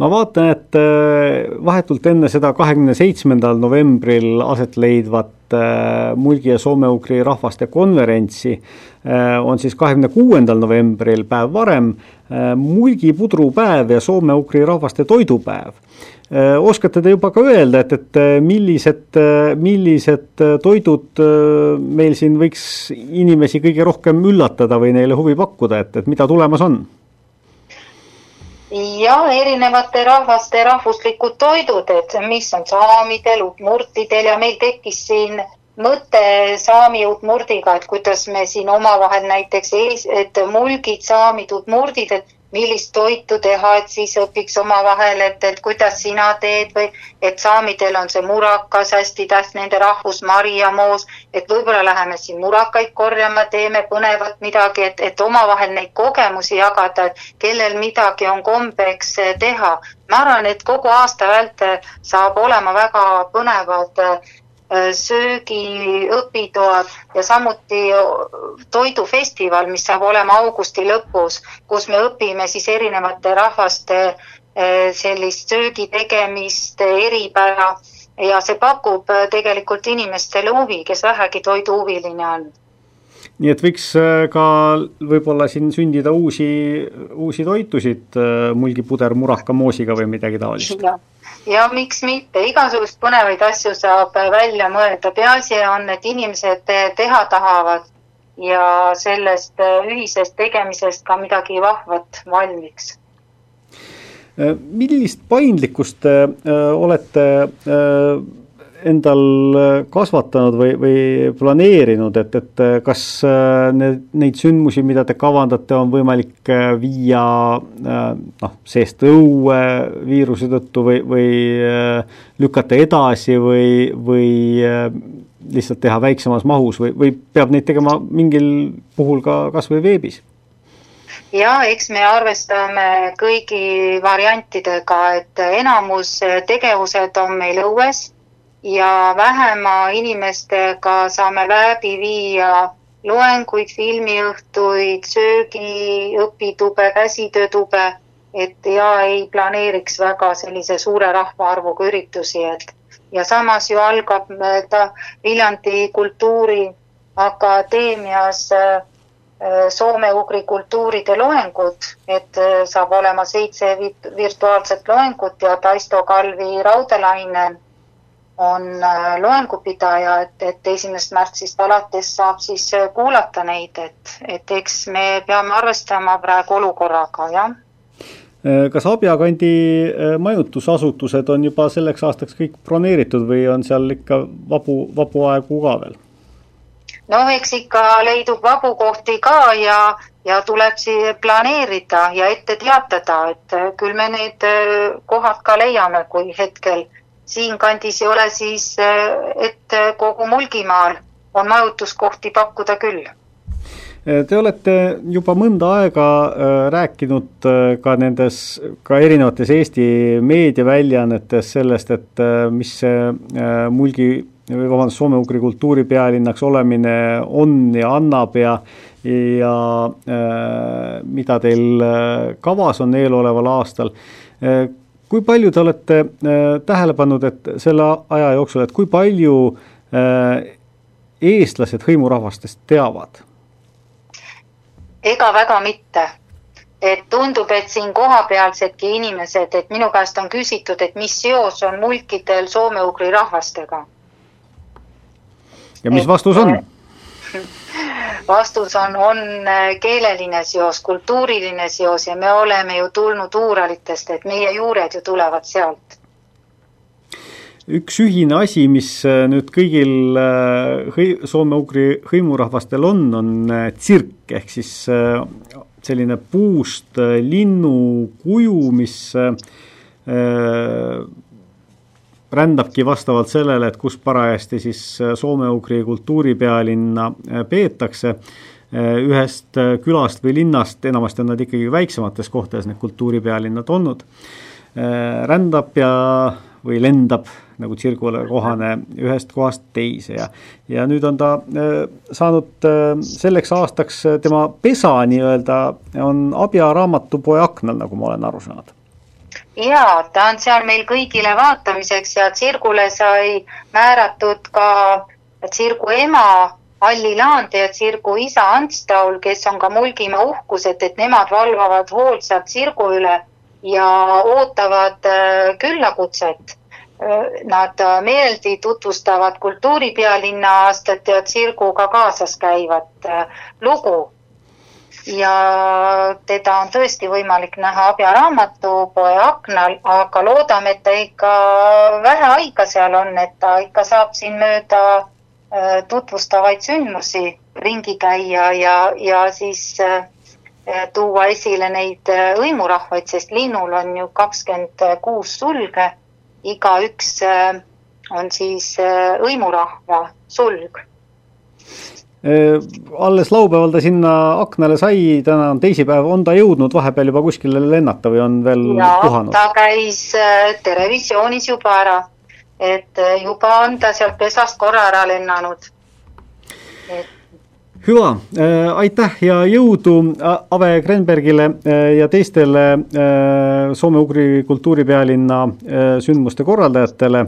ma vaatan, et äh, vahetult enne seda kahekümne seitsmendal novembril aset leidvat äh, Mulgi ja soome-ugri rahvaste konverentsi äh, on siis kahekümne kuuendal novembril, päev varem, Mulgi pudrupäev ja soome-ugri rahvaste toidupäev. oskate te juba ka öelda, et, et millised, millised toidud meil siin võiks inimesi kõige rohkem üllatada või neile huvi pakkuda, et, et mida tulemas on? Ja erinevate rahvaste rahvuslikud toidud, et mis on saamidel, udmurtidel ja meil tekkis siin mõte saami udmurdiga, et kuidas me siin omavahel näiteks, et mulgid, saamid, udmurdid, et millist toitu teha, et siis õpiks omavahel, et, et kuidas sina teed või et saamidel on see murakas hästi tähtis, nende rahvusmari ja moos, et võib-olla läheme siin murakaid korjama, teeme põnevat midagi, et, et omavahel neid kogemusi jagada, et kellel midagi on kombeks teha. ma arvan, et kogu aasta vältel saab olema väga põnevad Äh, söögiõpitoad ja samuti toidufestival, mis saab olema augusti lõpus, kus me õpime siis erinevate rahvaste äh, sellist söögi tegemist, eripära. Ja see pakub äh, tegelikult inimestele huvi, kes vähegi toiduhuviline on. Nii et võiks ka võib-olla siin sündida uusi, uusi toitusid, mulgipuder muraka moosiga või midagi taolist ja miks mitte, igasuguseid põnevaid asju saab välja mõelda, peaasi on, et inimesed teha tahavad ja sellest ühisest tegemisest ka midagi vahvat valmiks. millist paindlikkust te olete äh, endal äh, kasvatanud või, või planeerinud, et, et äh, kas äh, need, neid sündmusi, mida te kavandate, on võimalik viia noh, seest õue viiruse tõttu või, või lükata edasi või, või lihtsalt teha väiksemas mahus või, või peab neid tegema mingil puhul ka kas või veebis? ja eks me arvestame kõigi variantidega, et enamus tegevused on meil õues ja vähema inimestega saame läbi viia loenguid, filmiõhtuid, söögi, õpitube, käsitöötube, et ja ei planeeriks väga sellise suure rahvaarvuga üritusi, et ja samas ju algab ta Viljandi Kultuuriakadeemias äh, soome-ugri kultuuride loengud, et äh, saab olema seitse virtuaalset loengut ja Taisto Kalvi Raudelainen on äh, loengupidaja, et, et esimesest märtsist alates saab siis äh, kuulata neid, et, et eks me peame arvestama praegu olukorraga, jah. Äh, kas Abja kandi majutusasutused on juba selleks aastaks kõik broneeritud või on seal ikka vabu, vabu aegu ka veel? no eks ikka leidub vabu kohti ka ja, ja tuleb planeerida ja ette teatada, et küll me need kohad ka leiame, kui hetkel siinkandis ei ole siis, et kogu Mulgimaal on majutuskohti pakkuda küll. Te olete juba mõnda aega äh, rääkinud ka nendes, ka erinevates Eesti meediaväljaannetes sellest, et mis see Mulgi või vabandust, soome-ugri kultuuripealinnaks olemine on ja annab ja ja mida teil kavas on eeloleval aastal kui palju te olete äh, tähele pannud, et selle aja jooksul, et kui palju äh, eestlased hõimurahvastest teavad? ega väga mitte. et tundub, et siin kohapealsedki inimesed, et minu käest on küsitud, et mis seos on mulkidel soome-ugri rahvastega. ja mis et, vastus on? Vastus on, on äh, keeleline seos, kultuuriline seos ja me oleme ju tulnud Uuralitest, et meie juured ju tulevad sealt. üks ühine asi, mis äh, nüüd kõigil äh, hõi-, soome-ugri hõimurahvastel on, on tsirk ehk siis selline puust linnukuju, mis rändabki vastavalt sellele, et kus parajasti siis äh, soome-ugri kultuuripealinna äh, peetakse. ühest külast või linnast, enamasti on nad ikkagi väiksemates kohtades, need kultuuripealinnad olnud, rändab ja, või lendab nagu tsirgule kohane ühest kohast teise ja ja nüüd on ta saanud selleks aastaks, tema pesa nii-öelda on Abja raamatupoe aknal, nagu ma olen aru saanud jaa, ta on seal meil kõigile vaatamiseks ja tsirgule sai määratud ka tsirgu ema Alli Laand ja tsirgu isa Ants Taul, kes on ka Mulgimaa uhkused, et nemad valvavad hoolsalt tsirgu üle ja ootavad küllakutset Nad äh, meeldi tutvustavad kultuuripealinna aastat ja tsirguga kaasas käivat äh, lugu. Ja teda on tõesti võimalik näha Abja raamatupoe aknal, aga loodame, et ta ikka vähe aega seal on, et ta ikka saab siin mööda äh, tutvustavaid sündmusi ringi käia ja, ja siis tuua esile neid hõimurahvaid, sest linnul on ju kakskümmend kuus sulge igaüks äh, on siis äh, hõimurahva sulg. Äh, alles laupäeval ta sinna aknale sai, täna on teisipäev, on ta jõudnud vahepeal juba kuskile lennata või on veel ja, puhanud? ta käis Terevisioonis juba ära, et juba on ta sealt pesast korra ära lennanud. et hüva, äh, aitäh ja jõudu Ave Krenbergile äh, ja teistele äh, soome-ugri kultuuripealinna sündmuste korraldajatele.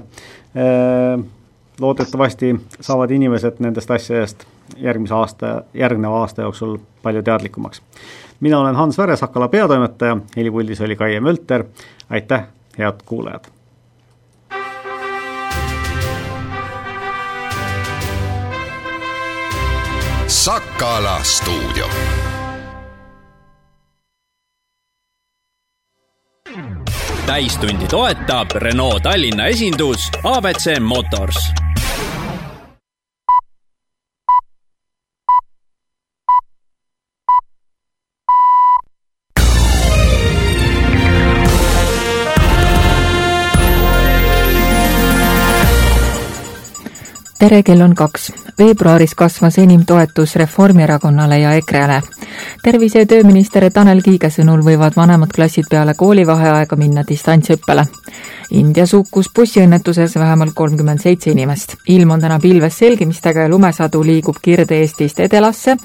loodetavasti saavad inimesed nendest asjadest järgmise aasta, järgneva aasta jooksul palju teadlikumaks. mina olen Hans Väre, Sakala peatoimetaja, helipuldis oli Kaie Mölter, aitäh, head kuulajad Sakala stuudio. täistundi toetab Renault Tallinna esindus abc Motors tere, kell on kaks. veebruaris kasvas enim toetus Reformierakonnale ja EKRE-le. tervise- ja tööminister Tanel Kiige sõnul võivad vanemad klassid peale koolivaheaega minna distantsõppele. Indias hukkus bussiõnnetuses vähemalt kolmkümmend seitse inimest. ilm on täna pilves selgimistega ja lumesadu liigub Kirde-Eestist edelasse,